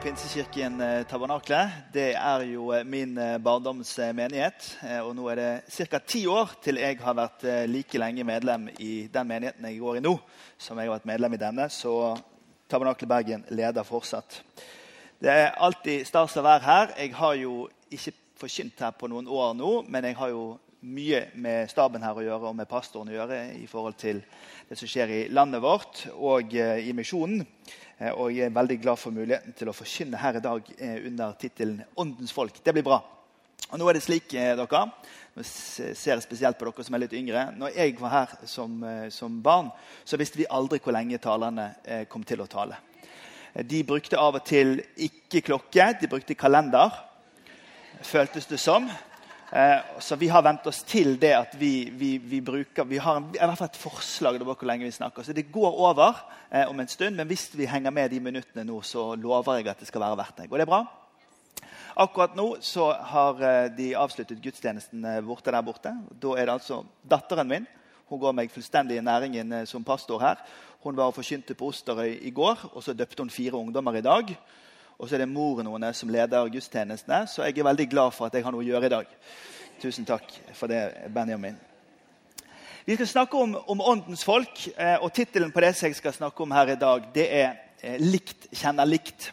Pinsekirken eh, Tabernakle. Det er jo eh, min barndoms barndomsmenighet. Og nå er det ca. ti år til jeg har vært like lenge medlem i den menigheten jeg går i nå, som jeg har vært medlem i denne. Så Tabernakle Bergen leder fortsatt. Det er alltid stas å være her. Jeg har jo ikke forkynt her på noen år nå, men jeg har jo mye med staben her å gjøre og med pastoren å gjøre i forhold til det som skjer i landet vårt og i misjonen. Eh, og jeg er veldig glad for muligheten til å forkynne her i dag eh, under tittelen 'Åndens folk'. Det blir bra. Og nå er det slik, eh, dere, nå ser spesielt på dere som er litt yngre Når jeg var her som, som barn, så visste vi aldri hvor lenge talerne kom til å tale. De brukte av og til ikke klokke, de brukte kalender, føltes det som. Så vi har vent oss til det at vi, vi, vi bruker Vi har i hvert fall et forslag over hvor lenge vi snakker. Så det går over eh, om en stund. Men hvis vi henger med de minuttene nå, så lover jeg at det skal være verdt det. Går det bra? Akkurat nå så har eh, de avsluttet gudstjenesten eh, borte der borte. Da er det altså datteren min. Hun går meg fullstendig i næringen eh, som pastor her. Hun var og forkynte på Osterøy i går, og så døpte hun fire ungdommer i dag. Og så er det moren hennes som leder gudstjenestene, så jeg er veldig glad for at jeg har noe å gjøre i dag. Tusen takk for det, Benjamin. Vi skal snakke om, om åndens folk, eh, og tittelen på det jeg skal snakke om her i dag, det er eh, 'Likt kjenner likt'.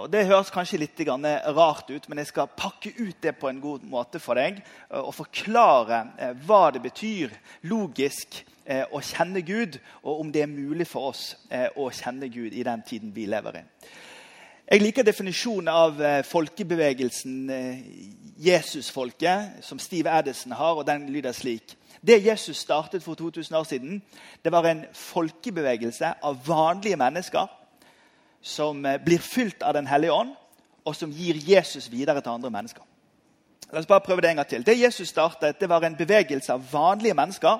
Og Det høres kanskje litt rart ut, men jeg skal pakke ut det på en god måte for deg eh, og forklare hva det betyr logisk å kjenne Gud, og om det er mulig for oss å kjenne Gud i den tiden vi lever i. Jeg liker definisjonen av folkebevegelsen Jesusfolket, som Steve Addison har, og den lyder slik. Det Jesus startet for 2000 år siden, det var en folkebevegelse av vanlige mennesker som eh, blir fylt av Den hellige ånd, og som gir Jesus videre til andre mennesker. La oss bare prøve Det en gang til. Det Jesus startet, det var en bevegelse av vanlige mennesker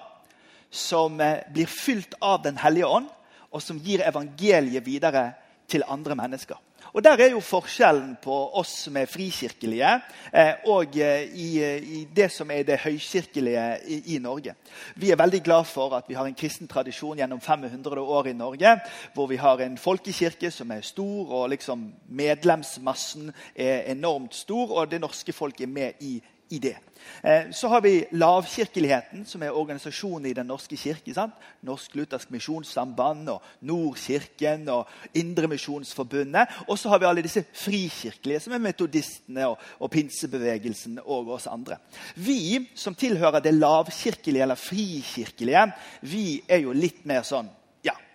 som eh, blir fylt av Den hellige ånd, og som gir evangeliet videre til andre mennesker. Og Der er jo forskjellen på oss som er frikirkelige, eh, og eh, i, eh, i, det som er det høykirkelige i, i, Norge. Vi er veldig glad for at vi har en kristen tradisjon gjennom 500 år i Norge, hvor vi har en folkekirke som er stor, og liksom medlemsmassen er enormt stor, og det norske folk er med i i det. Eh, så har vi Lavkirkeligheten, som er organisasjonen i Den norske kirke. Sant? Norsk Luthersk Misjonssamband, og Nordkirken og Indremisjonsforbundet. Og så har vi alle disse frikirkelige, som er metodistene og, og pinsebevegelsen og oss andre. Vi som tilhører det lavkirkelige eller frikirkelige, vi er jo litt mer sånn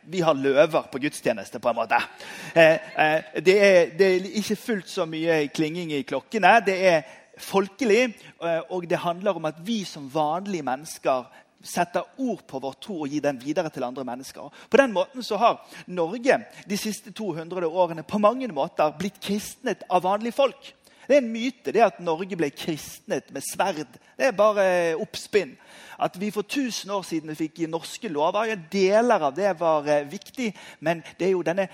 vi har løver på gudstjeneste, på en måte. Eh, eh, det, er, det, er, ikke fullt så mye klinging i klokkene. Det er folkelig, eh, og det handler om at vi som vanlige mennesker setter ord på vår tro og gir den videre til andre mennesker. På den måten så har Norge de siste 200 årene på mange måter blitt kristnet av vanlige folk. Det er en myte det at Norge ble kristnet med sverd. Det er bare oppspinn. At vi for 1000 år siden fikk norske lover, deler av det var eh, viktig. Men det er jo denne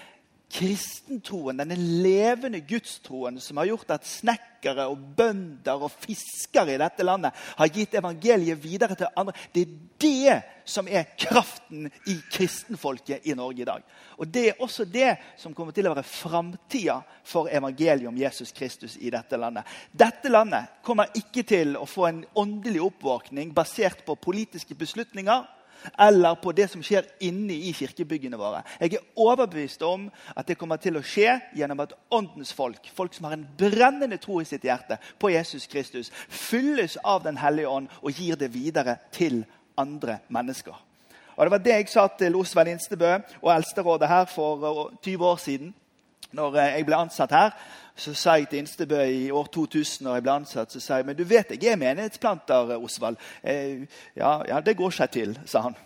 kristentroen, denne levende gudstroen, som har gjort at snekkere og bønder og fiskere i dette landet har gitt evangeliet videre til andre. Det er det som er kraften i kristenfolket i Norge i dag. Og Det er også det som kommer til å være framtida for evangeliet om Jesus Kristus i dette landet. Dette landet kommer ikke til å få en åndelig oppvåkning basert på politiske beslutninger eller på det som skjer inne i kirkebyggene våre. Jeg er overbevist om at det kommer til å skje gjennom at åndens folk, folk som har en brennende tro i sitt hjerte på Jesus Kristus, fylles av Den hellige ånd og gir det videre til andre mennesker. Og Det var det jeg sa til Osvald Instebø og Eldsterådet her for 20 år siden. Når eh, jeg ble ansatt her, så sa jeg til Instebø i år 2000 når jeg ble ansatt, så sa jeg, men du vet jeg er menighetsplanter, Osvald. Eh, ja, ja, det går seg til, sa han.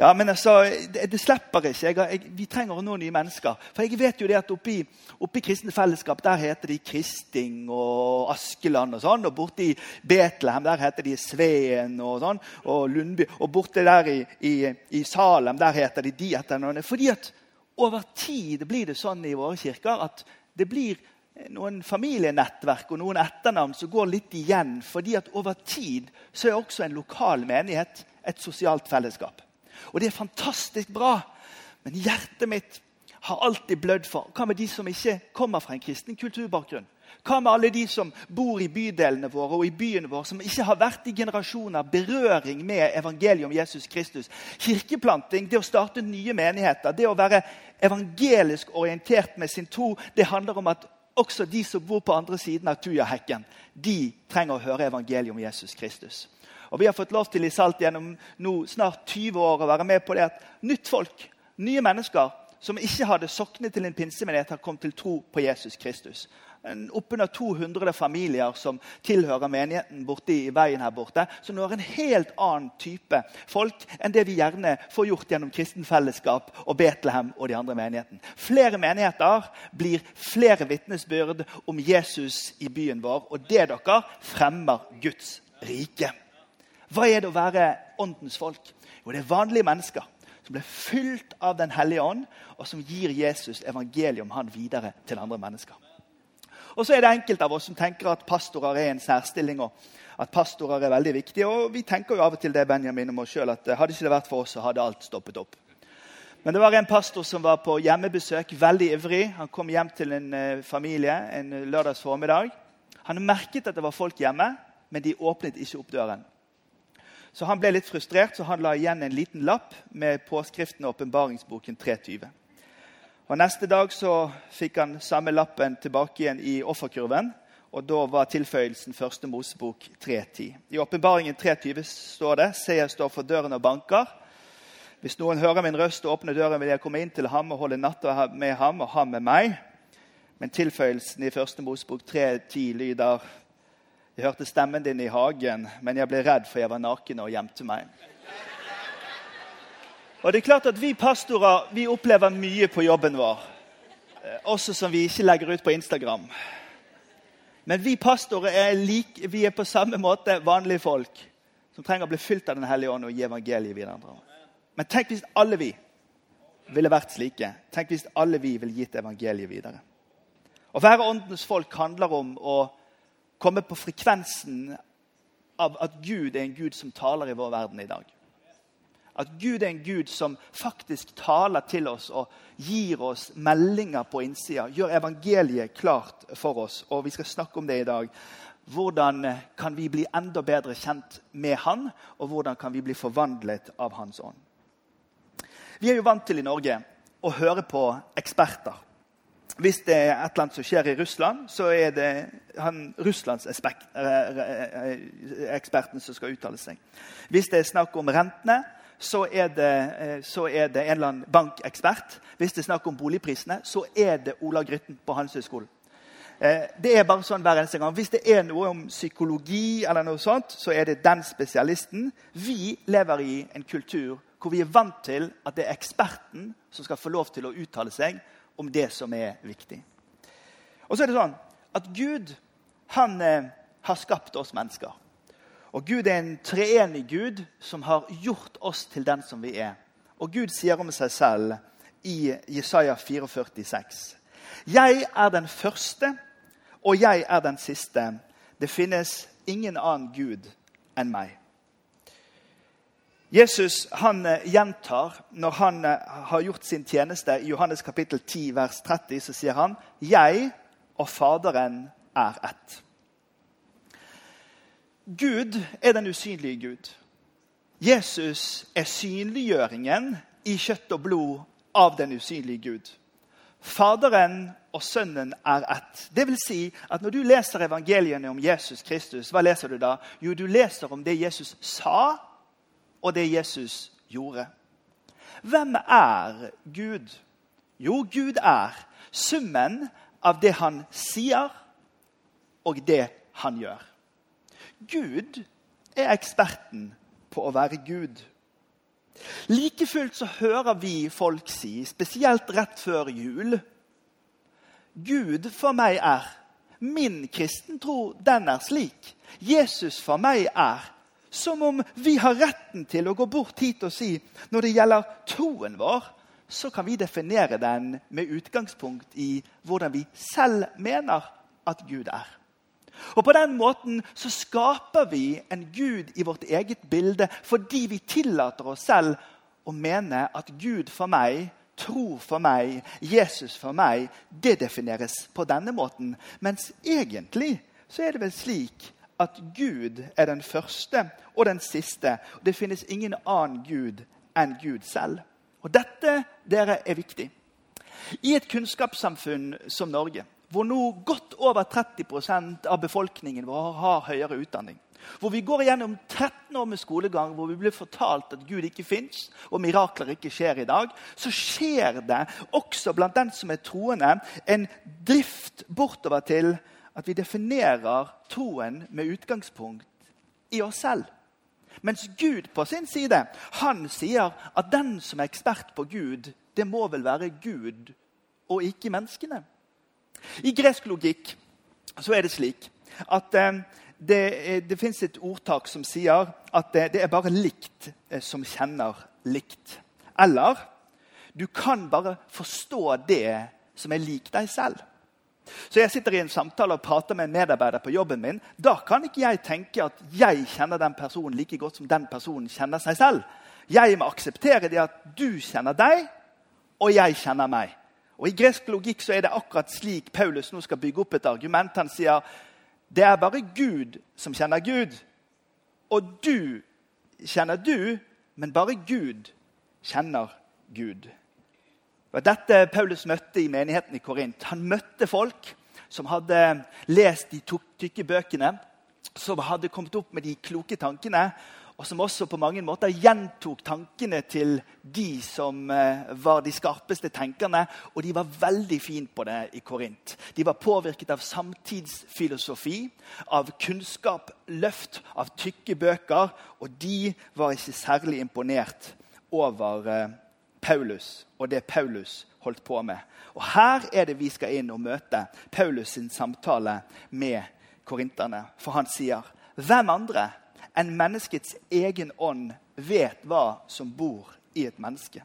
Ja, men altså, det, det slipper ikke. Jeg, jeg, vi trenger nå nye mennesker. For jeg vet jo det at oppi, oppi kristne fellesskap der heter de Kristing og Askeland og sånn. Og borte i Betlehem der heter de Sveen og sånn. Og Lundby. Og borte der i, i, i Salem der heter de de etternavnene. Fordi at over tid blir det sånn i våre kirker at det blir noen familienettverk og noen etternavn som går litt igjen. fordi at over tid så er også en lokal menighet et sosialt fellesskap. Og det er fantastisk bra. Men hjertet mitt har alltid blødd for hva med de som ikke kommer fra en kristen kulturbakgrunn? Hva med alle de som bor i bydelene våre og i byene våre, som ikke har vært i generasjoner berøring med evangeliet om Jesus Kristus? Kirkeplanting, det å starte nye menigheter, det å være evangelisk orientert med sin tro, det handler om at også de som bor på andre siden av Tujahekken, de trenger å høre evangeliet om Jesus Kristus. Og Vi har fått lov til i Salt gjennom nå snart 20 år å være med på det at nytt folk, nye mennesker som ikke hadde soknet til en pinsemenighet, har kommet til tro på Jesus Kristus oppunder 200 familier som tilhører menigheten borte i veien her borte. Så nå er en helt annen type folk enn det vi gjerne får gjort gjennom Kristen Fellesskap og Betlehem og de andre menighetene. Flere menigheter blir flere vitnesbyrd om Jesus i byen vår. Og det dere fremmer Guds rike. Hva er det å være åndens folk? Jo, det er vanlige mennesker som ble fylt av Den hellige ånd, og som gir Jesus evangeliet om han videre til andre mennesker. Og så er det enkelte av oss som tenker at pastorer er en særstilling. og at pastorer er veldig viktige. Og vi tenker jo av og til det Benjamin om oss selv, at eh, hadde ikke det vært for oss, så hadde alt stoppet opp. Men det var en pastor som var på hjemmebesøk, veldig ivrig. Han kom hjem til en uh, familie en lørdags formiddag. Han merket at det var folk hjemme, men de åpnet ikke opp døren. Så han ble litt frustrert, så han la igjen en liten lapp med påskriften og åpenbaringsboken 320. Og Neste dag så fikk han samme lappen tilbake igjen i offerkurven. Og Da var tilføyelsen første Mosebok 3.10. I Åpenbaringen 3.20 står det Se, jeg står for døren og banker. Hvis noen hører min røst og åpner døren, vil jeg komme inn til ham og holde natta med ham og ham med meg. Men tilføyelsen i første Mosebok 3.10 lyder Jeg hørte stemmen din i hagen, men jeg ble redd, for jeg var naken og gjemte meg. Og det er klart at Vi pastorer vi opplever mye på jobben vår, eh, også som vi ikke legger ut på Instagram. Men vi pastorer er, like, vi er på samme måte vanlige folk som trenger å bli fylt av Den hellige ånd og gi evangeliet videre. Men tenk hvis alle vi ville vært slike. Tenk hvis alle vi ville gitt evangeliet videre. Å være åndens folk handler om å komme på frekvensen av at Gud er en Gud som taler i vår verden i dag. At Gud er en Gud som faktisk taler til oss og gir oss meldinger på innsida. Gjør evangeliet klart for oss. Og vi skal snakke om det i dag. Hvordan kan vi bli enda bedre kjent med Han, og hvordan kan vi bli forvandlet av Hans ånd? Vi er jo vant til i Norge å høre på eksperter. Hvis det er et eller annet som skjer i Russland, så er det han, Russlands eksperten som skal uttale seg. Hvis det er snakk om rentene, så er, det, eh, så er det en eller annen bankekspert. Hvis det er snakk om boligprisene, så er det Ola Grytten på Handelshøyskolen. Eh, det er bare sånn hver eneste gang. Hvis det er noe om psykologi, eller noe sånt, så er det den spesialisten. Vi lever i en kultur hvor vi er vant til at det er eksperten som skal få lov til å uttale seg om det som er viktig. Og så er det sånn at Gud han eh, har skapt oss mennesker. Og Gud er en treenig Gud som har gjort oss til den som vi er. Og Gud sier om seg selv i Jesaja 44, 6. Jeg er den første, og jeg er den siste. Det finnes ingen annen Gud enn meg. Jesus han eh, gjentar når han eh, har gjort sin tjeneste i Johannes kapittel 10, vers 30, så sier han, 'Jeg og Faderen er ett'. Gud er den usynlige Gud. Jesus er synliggjøringen i kjøtt og blod av den usynlige Gud. Faderen og Sønnen er ett. Det vil si at Når du leser evangeliene om Jesus Kristus, hva leser du da? Jo, du leser om det Jesus sa, og det Jesus gjorde. Hvem er Gud? Jo, Gud er Summen av det han sier, og det han gjør. Gud er eksperten på å være Gud. Like fullt så hører vi folk si, spesielt rett før jul Gud for meg er Min kristentro, den er slik. Jesus for meg er som om vi har retten til å gå bort hit og si når det gjelder troen vår, så kan vi definere den med utgangspunkt i hvordan vi selv mener at Gud er. Og På den måten så skaper vi en Gud i vårt eget bilde fordi vi tillater oss selv å mene at Gud for meg, tro for meg, Jesus for meg, det defineres på denne måten. Mens egentlig så er det vel slik at Gud er den første og den siste. Det finnes ingen annen Gud enn Gud selv. Og dette dere, er viktig. I et kunnskapssamfunn som Norge, hvor nå godt over 30% av befolkningen vår har høyere utdanning, hvor vi går gjennom 13 år med skolegang hvor vi blir fortalt at Gud ikke fins, og mirakler ikke skjer i dag, så skjer det også blant den som er troende, en drift bortover til at vi definerer troen med utgangspunkt i oss selv. Mens Gud på sin side han sier at den som er ekspert på Gud, det må vel være Gud og ikke menneskene. I gresk logikk så er det slik at eh, det, det fins et ordtak som sier at det, det er bare likt eh, som kjenner likt. Eller du kan bare forstå det som er lik deg selv. Så jeg sitter i en samtale og prater med en medarbeider på jobben min. Da kan ikke jeg tenke at jeg kjenner den personen like godt som den personen kjenner seg selv. Jeg må akseptere det at du kjenner deg, og jeg kjenner meg. Og I gresk logikk så er det akkurat slik Paulus nå skal bygge opp et argument. Han sier det er bare Gud som kjenner Gud. Og du kjenner du, men bare Gud kjenner Gud. Det dette Paulus møtte i menigheten i Korint. Han møtte folk som hadde lest de tykke bøkene, som hadde kommet opp med de kloke tankene, og som også på mange måter gjentok tankene til de som eh, var de skarpeste tenkerne. Og de var veldig fine på det i Korint. De var påvirket av samtidsfilosofi, av kunnskap, løft, av tykke bøker. Og de var ikke særlig imponert over eh, Paulus og det Paulus holdt på med. Og Her er det vi skal inn og møte Paulus sin samtale med korinterne. For han sier, 'Hvem andre enn menneskets egen ånd vet hva som bor i et menneske?'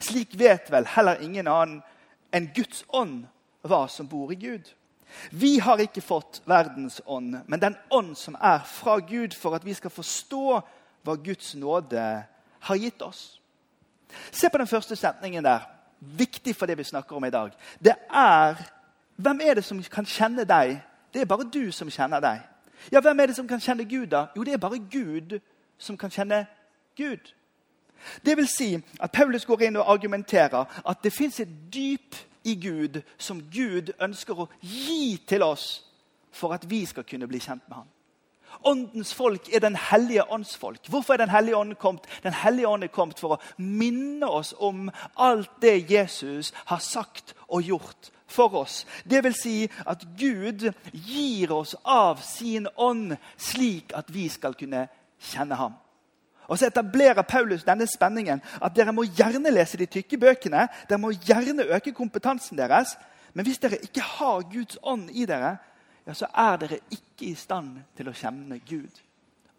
Slik vet vel heller ingen annen enn Guds ånd hva som bor i Gud. Vi har ikke fått verdens ånd, men den ånd som er fra Gud, for at vi skal forstå hva Guds nåde har gitt oss. Se på den første setningen der. Viktig for det vi snakker om i dag. Det er Hvem er det som kan kjenne deg? Det er bare du som kjenner deg. Ja, Hvem er det som kan kjenne Gud, da? Jo, det er bare Gud som kan kjenne Gud. Det vil si at Paulus går inn og argumenterer at det fins et dyp i Gud som Gud ønsker å gi til oss for at vi skal kunne bli kjent med ham. Åndens folk er Den hellige ånds folk. Hvorfor er Den hellige ånd kommet? Den hellige ånd er kommet for å minne oss om alt det Jesus har sagt og gjort for oss. Det vil si at Gud gir oss av sin ånd slik at vi skal kunne kjenne ham. Og Så etablerer Paulus denne spenningen at dere må gjerne lese de tykke bøkene. Dere må gjerne øke kompetansen deres. Men hvis dere ikke har Guds ånd i dere, ja, så er dere ikke i stand til å kjenne Gud.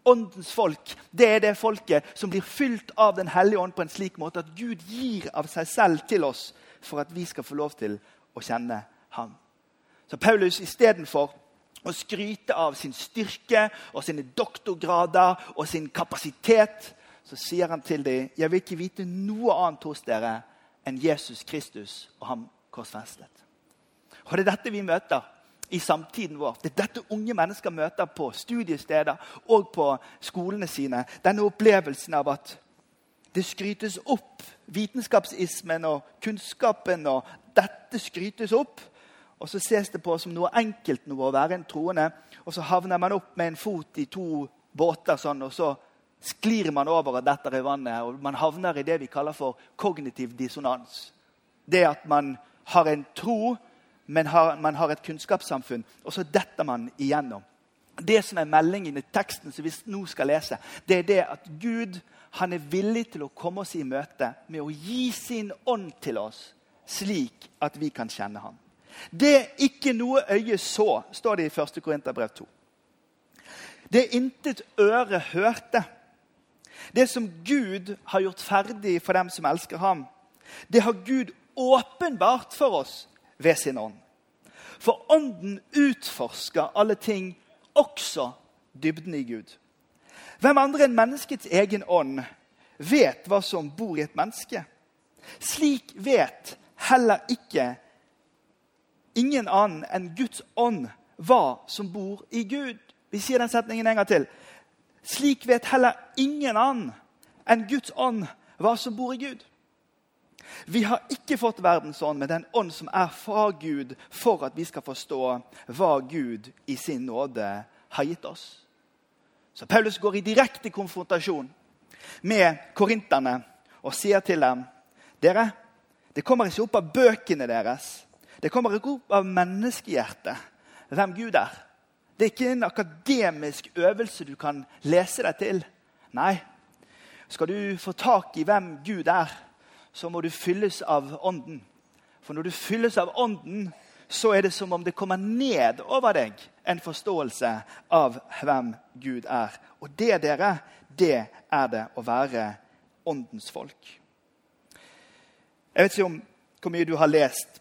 Åndens folk det er det folket som blir fylt av Den hellige ånd på en slik måte at Gud gir av seg selv til oss for at vi skal få lov til å kjenne ham. Så Paulus istedenfor å skryte av sin styrke og sine doktorgrader og sin kapasitet, så sier han til dem jeg vil ikke vite noe annet hos dere enn Jesus Kristus og ham korsfestet. Og Det er dette vi møter i samtiden vår. Det er dette unge mennesker møter på studiesteder og på skolene sine. Denne opplevelsen av at det skrytes opp. Vitenskapsismen og kunnskapen og dette skrytes opp. Og så ses det på som noe enkelt noe å være en troende. Og så havner man opp med en fot i to båter, sånn, og så sklir man over og detter i vannet. Og man havner i det vi kaller for kognitiv dissonans. Det at man har en tro men har, man har et kunnskapssamfunn, og så detter man igjennom. Det som er meldingen i teksten som vi nå skal lese, det er det at Gud han er villig til å komme oss i møte med å gi sin ånd til oss, slik at vi kan kjenne ham. Det er ikke noe øye så, står det i 1. Korinterbrev 2. Det er intet øre hørte. Det som Gud har gjort ferdig for dem som elsker ham, det har Gud åpenbart for oss ved sin ånd. For ånden utforsker alle ting, også dybden i Gud. Hvem andre enn menneskets egen ånd vet hva som bor i et menneske? Slik vet heller ikke ingen annen enn Guds ånd hva som bor i Gud. Vi sier den setningen en gang til. Slik vet heller ingen annen enn Guds ånd hva som bor i Gud. Vi har ikke fått verdens ånd, men den ånd som er fra Gud, for at vi skal forstå hva Gud i sin nåde har gitt oss. Så Paulus går i direkte konfrontasjon med korinterne og sier til dem dere, det kommer ikke opp av bøkene deres. Det kommer ikke opp av menneskehjertet hvem Gud er. Det er ikke en akademisk øvelse du kan lese deg til. Nei, skal du få tak i hvem Gud er, så må du fylles av Ånden. For når du fylles av Ånden, så er det som om det kommer ned over deg en forståelse av hvem Gud er. Og det, dere, det er det å være Åndens folk. Jeg vet ikke om hvor mye du har lest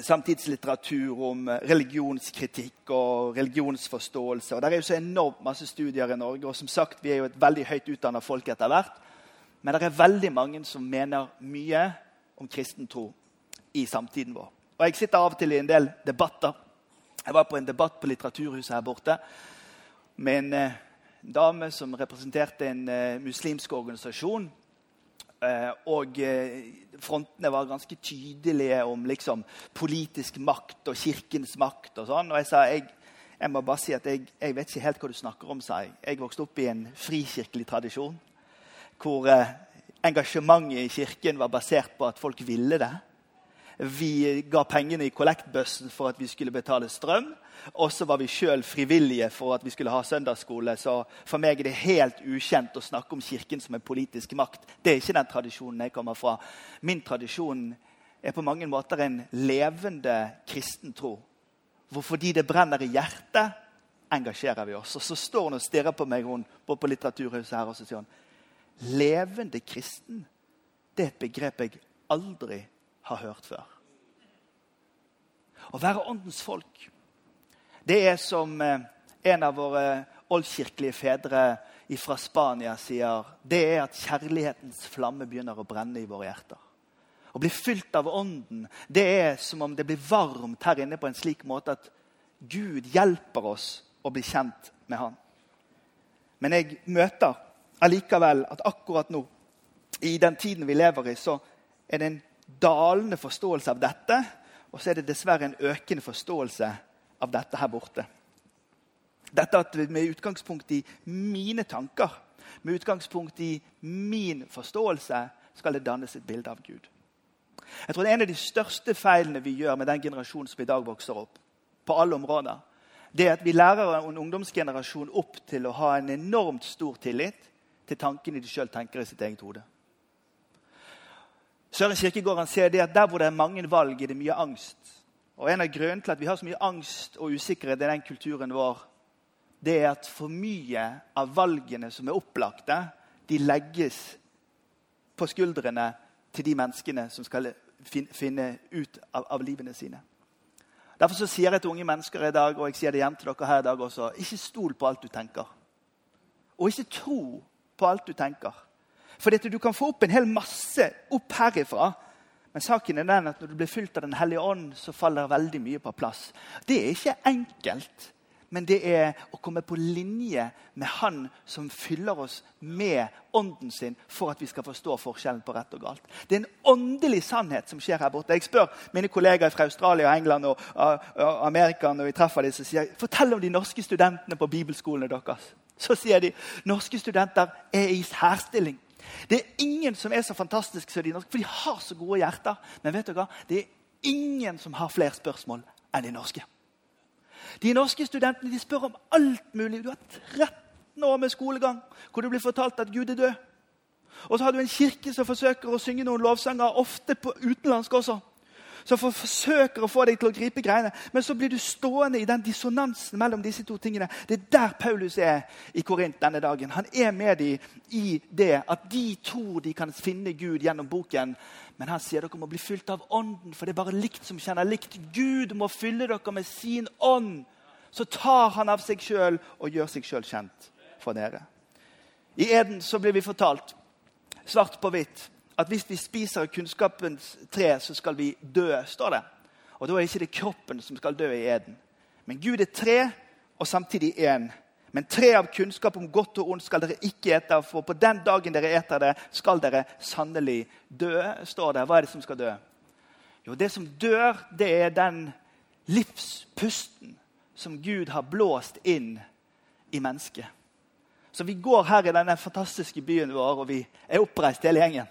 samtidslitteratur om religionskritikk og religionsforståelse. Og der er jo så enormt masse studier i Norge, og som sagt, vi er jo et veldig høyt utdanna folk etter hvert. Men det er veldig mange som mener mye om kristen tro i samtiden vår. Og Jeg sitter av og til i en del debatter. Jeg var på en debatt på Litteraturhuset her borte med en eh, dame som representerte en eh, muslimsk organisasjon Eh, og eh, frontene var ganske tydelige om liksom, politisk makt og kirkens makt. Og sånn. Og jeg sa jeg, jeg må bare si at jeg, jeg, vet ikke helt hva du snakker om. sa Jeg Jeg vokste opp i en frikirkelig tradisjon hvor eh, engasjementet i kirken var basert på at folk ville det. Vi ga pengene i kollektbøssen for at vi skulle betale strøm. Og så var vi sjøl frivillige for at vi skulle ha søndagsskole. Så for meg er det helt ukjent å snakke om Kirken som en politisk makt. Det er ikke den tradisjonen jeg kommer fra. Min tradisjon er på mange måter en levende kristen tro. Hvor fordi det brenner i hjertet, engasjerer vi oss. Og så står hun og stirrer på meg hun, på Litteraturhuset her og så sier hun, levende kristen. Det er et begrep jeg aldri har hørt før. Å være åndens folk, det er som eh, en av våre oldkirkelige fedre fra Spania sier, det er at kjærlighetens flamme begynner å brenne i våre hjerter. Å bli fylt av Ånden det er som om det blir varmt her inne på en slik måte at Gud hjelper oss å bli kjent med Han. Men jeg møter allikevel at akkurat nå, i den tiden vi lever i, så er det en dalende forståelse av dette, og så er det dessverre en økende forståelse av dette her borte. Dette at Med utgangspunkt i mine tanker, med utgangspunkt i min forståelse, skal det dannes et bilde av Gud. Jeg tror det er En av de største feilene vi gjør med den generasjonen som i dag vokser opp, på alle områder, det er at vi lærer en ungdomsgenerasjon opp til å ha en enormt stor tillit til tankene de sjøl tenker i sitt eget hode. Søren Kirkegården sier det at der hvor det er mange valg, er det mye angst. Og En av grunnene til at vi har så mye angst og usikkerhet i den kulturen vår, det er at for mye av valgene som er opplagte, de legges på skuldrene til de menneskene som skal finne ut av, av livene sine. Derfor så sier jeg til unge mennesker i dag, og jeg sier det hjem til dere her i dag også, ikke stol på alt du tenker. Og ikke tro på alt du tenker. For du kan få opp en hel masse opp herifra. Men saken er den at når du blir fylt av Den hellige ånd, så faller veldig mye på plass. Det er ikke enkelt, men det er å komme på linje med Han som fyller oss med ånden sin for at vi skal forstå forskjellen på rett og galt. Det er en åndelig sannhet som skjer her borte. Jeg spør mine kollegaer fra Australia, og England og, og Amerika når vi treffer dem, så sier jeg, fortell om de norske studentene på bibelskolene deres. Så sier de norske studenter er i særstilling. Det er ingen som er så fantastisk som de norske, for de har så gode hjerter. Men vet du hva? det er ingen som har flere spørsmål enn de norske. De norske studentene de spør om alt mulig. Du har 13 år med skolegang hvor det blir fortalt at Gud er død. Og så har du en kirke som forsøker å synge noen lovsanger, ofte på utenlandsk også som forsøker å få deg til å gripe greiene. Men så blir du stående i den dissonansen mellom disse to tingene. Det er der Paulus er i Korint denne dagen. Han er med dem i det at de tror de kan finne Gud gjennom boken. Men han sier dere må bli fylt av Ånden, for det er bare likt som kjenner likt. Gud må fylle dere med sin ånd. Så tar han av seg sjøl og gjør seg sjøl kjent for dere. I Eden så blir vi fortalt, svart på hvitt, at hvis vi spiser kunnskapens tre, så skal vi dø, står det. Og Da er ikke det kroppen som skal dø i eden. Men Gud er tre og samtidig én. Men tre av kunnskap om godt og ondt skal dere ikke ete, for på den dagen dere eter det, skal dere sannelig dø, står det. Hva er det som skal dø? Jo, det som dør, det er den livspusten som Gud har blåst inn i mennesket. Så vi går her i denne fantastiske byen vår, og vi er oppreist hele gjengen.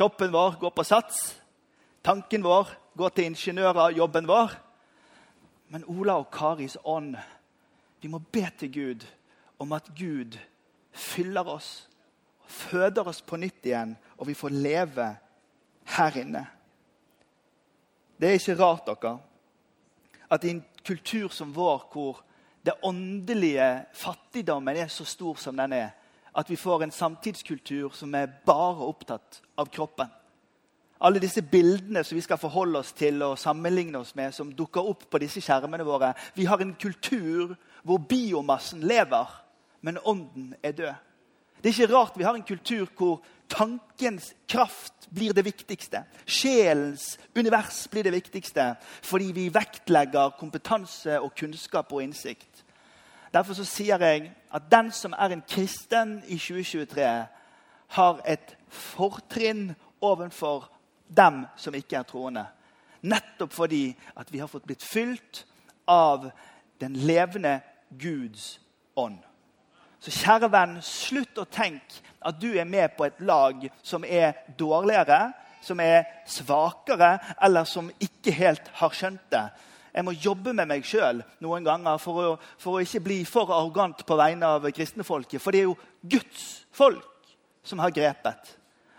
Kroppen vår går på sats. Tanken vår går til ingeniører, jobben vår. Men Ola og Karis ånd, vi må be til Gud om at Gud fyller oss, føder oss på nytt igjen, og vi får leve her inne. Det er ikke rart dere, at i en kultur som vår, hvor det åndelige fattigdommen er så stor som den er, at vi får en samtidskultur som er bare opptatt av kroppen. Alle disse bildene som vi skal forholde oss til og sammenligne oss med, som dukker opp på disse skjermene våre. Vi har en kultur hvor biomassen lever, men ånden er død. Det er ikke rart vi har en kultur hvor tankens kraft blir det viktigste. Sjelens univers blir det viktigste fordi vi vektlegger kompetanse og kunnskap og innsikt. Derfor så sier jeg at den som er en kristen i 2023, har et fortrinn overfor dem som ikke er troende. Nettopp fordi at vi har fått blitt fylt av den levende Guds ånd. Så kjære venn, slutt å tenke at du er med på et lag som er dårligere, som er svakere, eller som ikke helt har skjønt det. Jeg må jobbe med meg sjøl noen ganger for å, for å, ikke bli for arrogant på vegne av kristenfolket. For det er jo Guds folk som har grepet.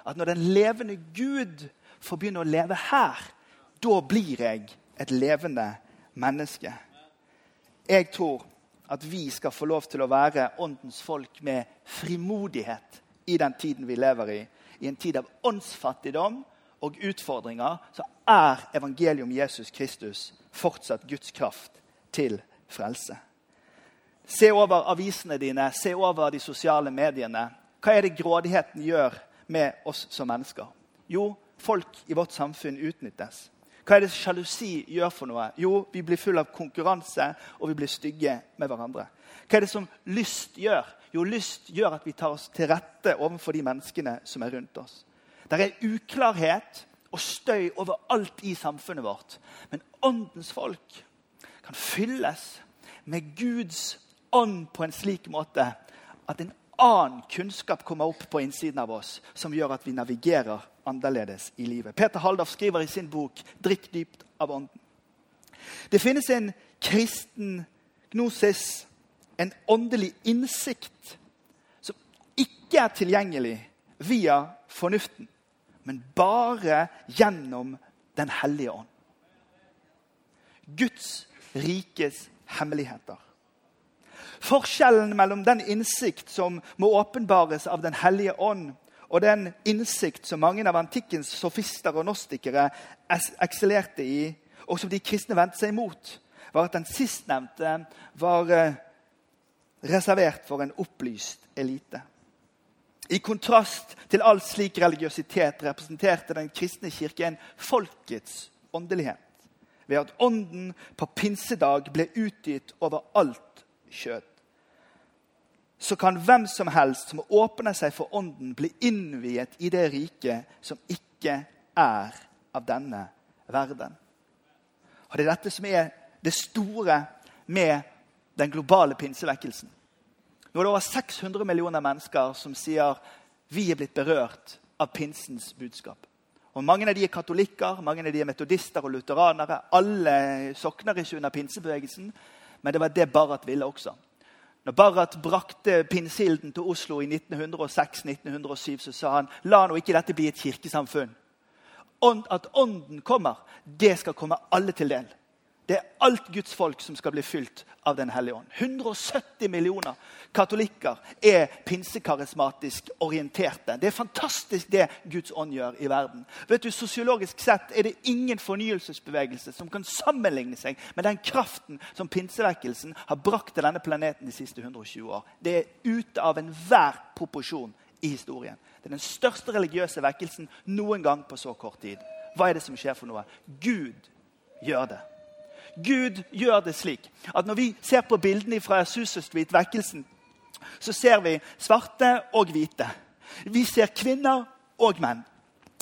At når den levende Gud får begynne å leve her, da blir jeg et levende menneske. Jeg tror at vi skal få lov til å være åndens folk med frimodighet i den tiden vi lever i. I en tid av åndsfattigdom og utfordringer så er evangeliet om Jesus Kristus fortsatt Guds kraft til frelse. Se over avisene dine, se over de sosiale mediene. Hva er det grådigheten gjør med oss som mennesker? Jo, folk i vårt samfunn utnyttes. Hva er det sjalusi gjør for noe? Jo, vi blir full av konkurranse, og vi blir stygge med hverandre. Hva er det som lyst gjør? Jo, lyst gjør at vi tar oss til rette overfor de menneskene som er rundt oss. Det er uklarhet og støy overalt i samfunnet vårt. Men åndens folk kan fylles med Guds ånd på en slik måte at en annen kunnskap kommer opp på innsiden av oss, som gjør at vi navigerer annerledes i livet. Peter Haldorf skriver i sin bok 'Drikk dypt av ånden'. Det finnes en kristen gnosis, en åndelig innsikt, som ikke er tilgjengelig via fornuften men bare gjennom Den hellige ånd. Guds rikes hemmeligheter. Forskjellen mellom den innsikt som må åpenbares av Den hellige ånd, og den innsikt som mange av antikkens sofister og nostikere eksellerte i, og som de kristne vendte seg imot, var at den sistnevnte var eh, reservert for en opplyst elite. I kontrast til all slik religiøsitet representerte den kristne kirke en folkets åndelighet. Ved at ånden på pinsedag ble utgitt over alt kjøtt. Så kan hvem som helst som åpner seg for ånden, bli innviet i det riket som ikke er av denne verden. Og Det er dette som er det store med den globale pinsevekkelsen. Nå er det over 600 millioner mennesker som sier vi er blitt berørt av pinsens budskap. Og Mange av de er katolikker, mange av de er metodister og lutheranere. Alle sokner ikke under pinsebevegelsen, men det var det Barrat ville også. Når Barrat brakte pinseilden til Oslo i 1906-1907, så sa han la nå ikke dette bli et kirkesamfunn. At Ånden kommer, det skal komme alle til del. Det er alt Guds folk som skal bli fylt av Den hellige ånd. 170 millioner katolikker er pinsekarismatisk orienterte. Det er fantastisk det Guds ånd gjør i verden. Vet du, Sosiologisk sett er det ingen fornyelsesbevegelse som kan sammenligne seg med den kraften som pinsevekkelsen har brakt til denne planeten de siste 120 år. Det er ute av enhver proporsjon i historien. Det er den største religiøse vekkelsen noen gang på så kort tid. Hva er det som skjer for noe? Gud gjør det. Gud gjør det slik at når vi ser på bildene fra Azusa Street-vekkelsen, så ser vi svarte og hvite. Vi ser kvinner og menn.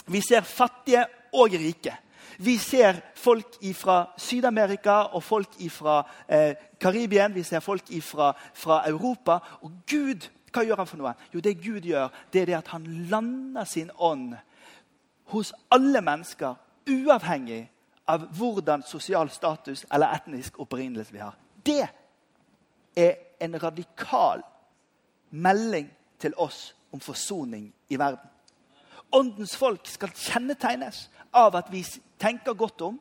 Vi ser fattige og rike. Vi ser folk fra Syd-Amerika og folk fra eh, Karibien. Vi ser folk fra Europa. Og Gud, hva gjør han for noe? Jo, det Gud gjør, det er det at han lander sin ånd hos alle mennesker, uavhengig av hvordan sosial status eller etnisk opprinnelse vi har. Det er en radikal melding til oss om forsoning i verden. Åndens folk skal kjennetegnes av at vi tenker godt om,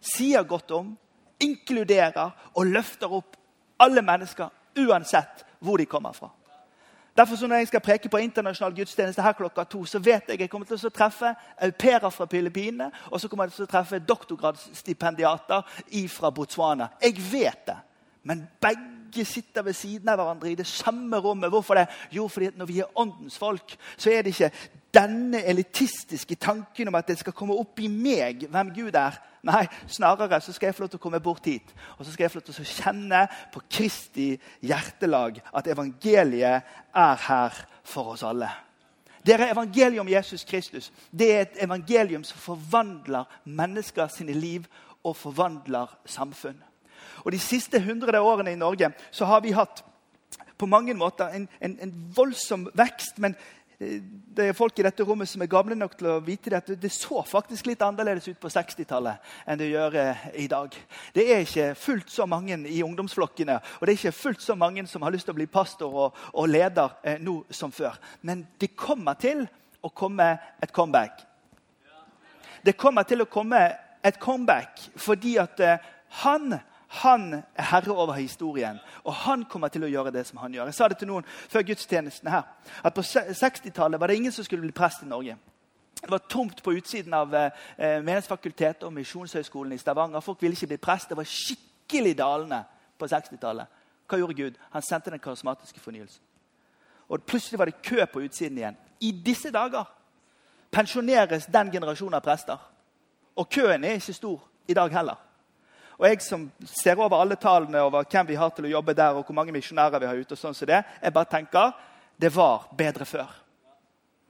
sier godt om, inkluderer og løfter opp alle mennesker, uansett hvor de kommer fra. Derfor så Når jeg skal preke på internasjonal gudstjeneste her klokka to, så vet jeg jeg kommer til å treffe au pairer fra Filippinene og så kommer jeg til å treffe doktorgradsstipendiater fra Botswana. Jeg vet det. Men begge sitter ved siden av hverandre i det samme rommet. Hvorfor det? Jo, fordi når vi er åndens folk, så er det ikke denne elitistiske tanken om at det skal komme opp i meg hvem Gud er. Nei, snarere så skal jeg få lov til å komme bort hit og så skal jeg få lov til å kjenne på Kristi hjertelag at evangeliet er her for oss alle. Dere evangeliet om Jesus Kristus det er et evangelium som forvandler mennesker sine liv og forvandler samfunn. Og De siste hundre årene i Norge så har vi hatt på mange måter en, en, en voldsom vekst. Men det er folk i dette rommet som er gamle nok til å vite det, at det så faktisk litt annerledes ut på 60-tallet enn det gjør eh, i dag. Det er ikke fullt så mange i ungdomsflokkene og det er ikke fullt så mange som har lyst til å bli pastor og, og leder eh, nå som før. Men det kommer til å komme et comeback. Det kommer til å komme et comeback fordi at eh, han han er herre over historien, og han kommer til å gjøre det som han gjør. Jeg sa det til noen før gudstjenesten her, at På 60-tallet var det ingen som skulle bli prest i Norge. Det var tomt på utsiden av eh, Menighetsfakultetet og Misjonshøgskolen i Stavanger. Folk ville ikke bli prest. Det var skikkelig dalende på 60-tallet. Hva gjorde Gud? Han sendte den karismatiske fornyelsen. Og Plutselig var det kø på utsiden igjen. I disse dager pensjoneres den generasjonen av prester. Og køen er ikke stor i dag heller. Og jeg som ser over alle tallene over hvem vi har til å jobbe der, og hvor mange misjonærer vi har ute, og sånn som det, jeg bare tenker det var bedre før.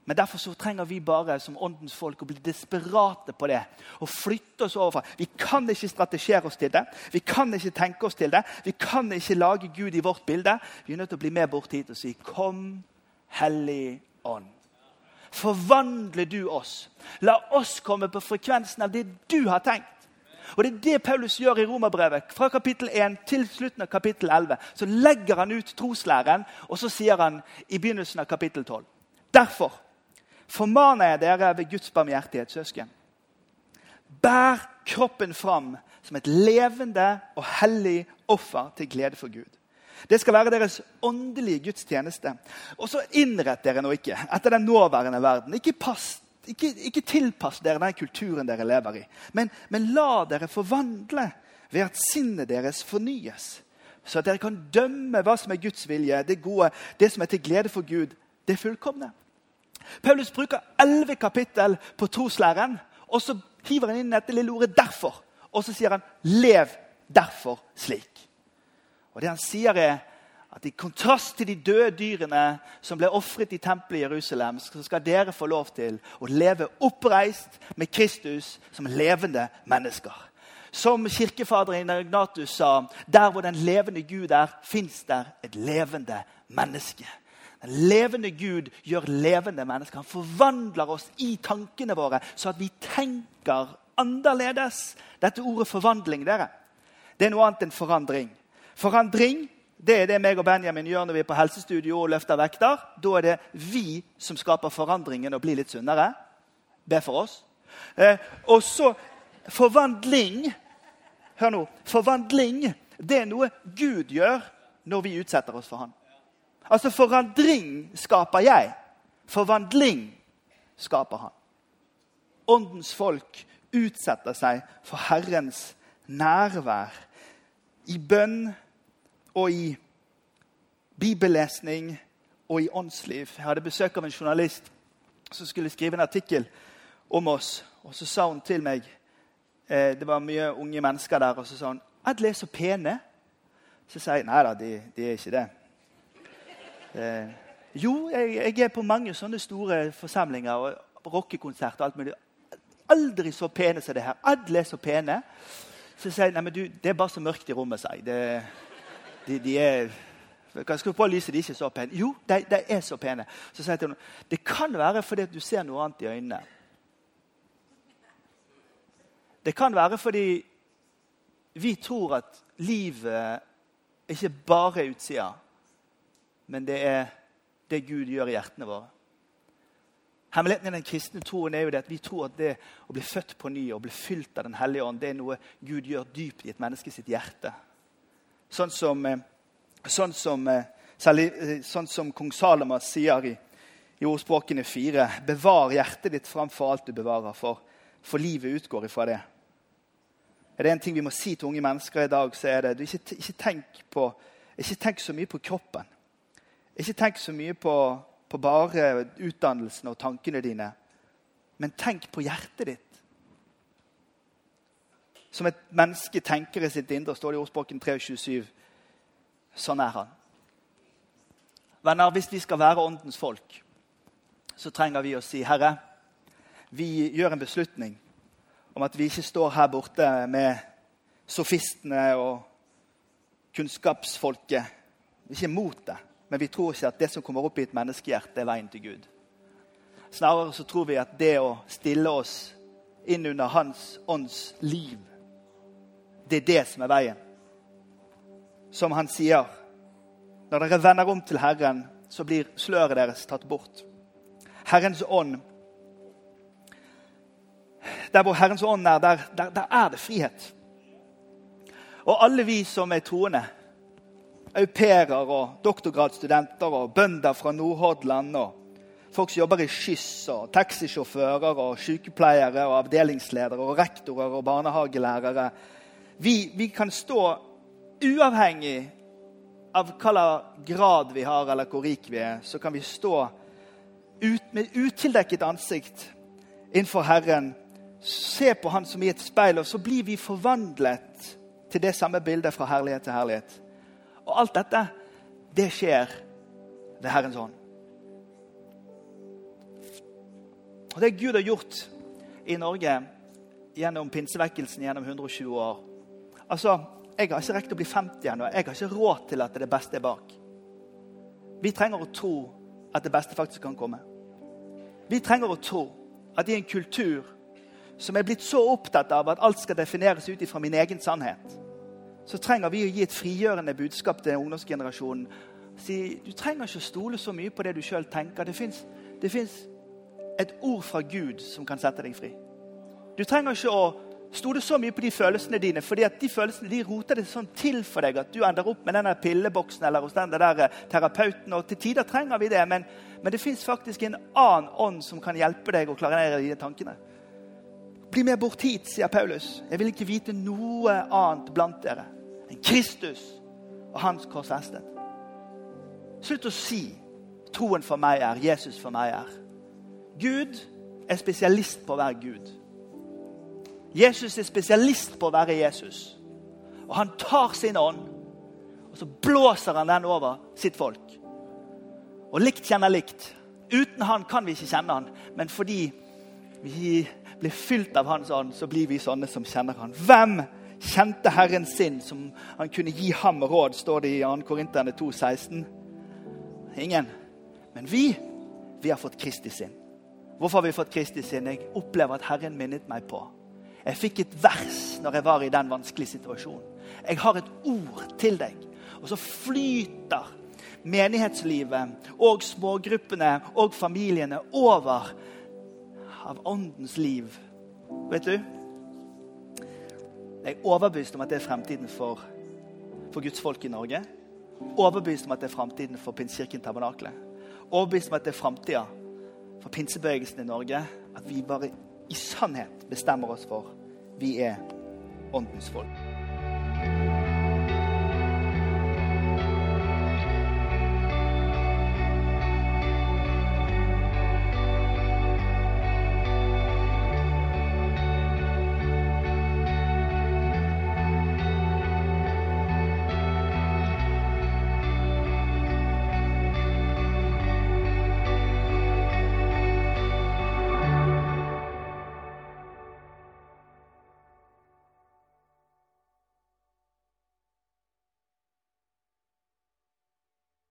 Men derfor så trenger vi bare som åndens folk å bli desperate på det. Og flytte oss overfra. Vi kan ikke strategere oss til det. Vi kan ikke tenke oss til det. Vi kan ikke lage Gud i vårt bilde. Vi er nødt til å bli med bort hit og si, 'Kom, Hellig Ånd'. Forvandle du oss. La oss komme på frekvensen av det du har tenkt. Og Det er det Paulus gjør i Romerbrevet. Fra kapittel 1 til slutten av kapittel 11 så legger han ut troslæren, og så sier han i begynnelsen av kapittel 12. Derfor formaner jeg dere ved Guds barmhjertighet, søsken. Bær kroppen fram som et levende og hellig offer til glede for Gud. Det skal være deres åndelige gudstjeneste. Og så innrett dere nå ikke etter den nåværende verden. Ikke pass ikke, ikke tilpass dere den kulturen dere lever i, men, men la dere forvandle ved at sinnet deres fornyes. Så at dere kan dømme hva som er Guds vilje, det gode, det som er til glede for Gud, det fullkomne. Paulus bruker elleve kapittel på troslæren, og så hiver han inn dette lille ordet 'derfor'. Og så sier han 'lev derfor slik'. Og Det han sier, er at i kontrast til de døde dyrene som ble ofret i tempelet i Jerusalem, så skal dere få lov til å leve oppreist med Kristus som levende mennesker. Som kirkefaderen Ignatus sa, der hvor den levende Gud er, fins der et levende menneske. Den levende Gud gjør levende mennesker. Han forvandler oss i tankene våre, så at vi tenker annerledes. Dette ordet 'forvandling' dere, det er noe annet enn forandring. Forandring det er det meg og Benjamin gjør når vi er på helsestudio og løfter vekter. Da er det vi som skaper forandringen og blir litt sunnere. Be for oss. Eh, og så forvandling Hør nå. Forvandling det er noe Gud gjør når vi utsetter oss for Han. Altså forandring skaper jeg. Forvandling skaper Han. Åndens folk utsetter seg for Herrens nærvær i bønn og i bibellesning og i åndsliv. Jeg hadde besøk av en journalist som skulle skrive en artikkel om oss. Og så sa hun til meg eh, Det var mye unge mennesker der. Og så sa hun Adle er så pene. Så sa jeg nei da, de, de er ikke det. Eh, jo, jeg, jeg, er på mange sånne store forsamlinger og rockekonsert og alt mulig. Aldri så pene som det her. Alle er så pene. Så sier jeg nei, men du, det er bare så mørkt i rommet. Sier. Det, de, de er kan skru på lyset, de er ikke så pene. Jo, de, de er så pene. Så sier jeg til henne det kan være fordi du ser noe annet i øynene. Det kan være fordi vi tror at livet ikke bare er utsida, men det er det Gud gjør i hjertene våre. Hemmeligheten i den kristne troen er jo det at vi tror at det å bli født på ny og bli fylt av Den hellige ånd, det er noe Gud gjør dypt i et menneske sitt hjerte. Sånn som, eh, sånn som, eh, eh, sånn som kong Salomo sier i, i ordspråkene fire Bevar hjertet ditt framfor alt du bevarer, for, for livet utgår ifra det. Er det en ting vi må si til unge mennesker i dag, så er det ikke, ikke, tenk, på, ikke tenk så mye på kroppen. Ikke tenk så mye på, på bare utdannelsen og tankene dine, men tenk på hjertet ditt. Som et menneske tenker i sitt indre, står det i ordspråken 327. Sånn er han. Venner, hvis vi skal være åndens folk, så trenger vi å si, 'Herre, vi gjør en beslutning om at vi ikke står her borte med sofistene og kunnskapsfolket. Vi er ikke imot det, men vi tror ikke at det som kommer opp i et menneskehjerte, er veien til Gud. Snarere så tror vi at det å stille oss inn under Hans ånds liv, det er det som er veien. Som han sier, når dere vender om til Herren, så blir sløret deres tatt bort. Herrens ånd Der hvor Herrens ånd er, der, der, der er det frihet. Og alle vi som er troende, au pairer og doktorgradsstudenter og bønder fra Nordhordland og folk som jobber i skyss, og taxisjåfører og sykepleiere og avdelingsledere og rektorer og barnehagelærere vi, vi kan stå uavhengig av hvilken grad vi har, eller hvor rik vi er, så kan vi stå ut, med utildekket ansikt innenfor Herren, se på Han som i et speil, og så blir vi forvandlet til det samme bildet fra herlighet til herlighet. Og alt dette, det skjer ved Herrens hånd. Og Det Gud har gjort i Norge gjennom pinsevekkelsen gjennom 120 år, Altså, Jeg har ikke rekt å bli 50 ennå. Jeg har ikke råd til at det beste er bak. Vi trenger å tro at det beste faktisk kan komme. Vi trenger å tro at i en kultur som er blitt så opptatt av at alt skal defineres ut fra min egen sannhet, så trenger vi å gi et frigjørende budskap til ungdomsgenerasjonen. Si, du trenger ikke å stole så mye på det du sjøl tenker. Det fins et ord fra Gud som kan sette deg fri. Du trenger ikke å stole så mye på de følelsene dine, fordi at de følelsene de roter det sånn til for deg at du ender opp med denne pilleboksen eller hos den der eh, terapeuten. og Til tider trenger vi det, men, men det fins faktisk en annen ånd som kan hjelpe deg å klarere dine tankene. Bli med bort hit, sier Paulus. Jeg vil ikke vite noe annet blant dere enn Kristus og hans korsfestet. Slutt å si 'troen for meg er', 'Jesus for meg er'. Gud er spesialist på å være Gud. Jesus er spesialist på å være Jesus. Og han tar sin ånd, og så blåser han den over sitt folk. Og likt kjenner likt. Uten han kan vi ikke kjenne han, men fordi vi blir fylt av hans ånd, så blir vi sånne som kjenner han. Hvem kjente Herren sin, som han kunne gi ham råd, står det i 2. Korinterne 2, 16. Ingen. Men vi, vi har fått Kristi sinn. Hvorfor har vi fått Kristi sinn? Jeg opplever at Herren minnet meg på. Jeg fikk et vers når jeg var i den vanskelige situasjonen. Jeg har et ord til deg. Og så flyter menighetslivet og smågruppene og familiene over av åndens liv. Vet du? Jeg er overbevist om at det er fremtiden for, for Guds folk i Norge. Overbevist om at det er fremtiden for Pinsekirken Tabernakle. Overbevist om at det er framtida for pinsebevegelsen i Norge. At vi bare i sannhet bestemmer oss for vi er åndens folk.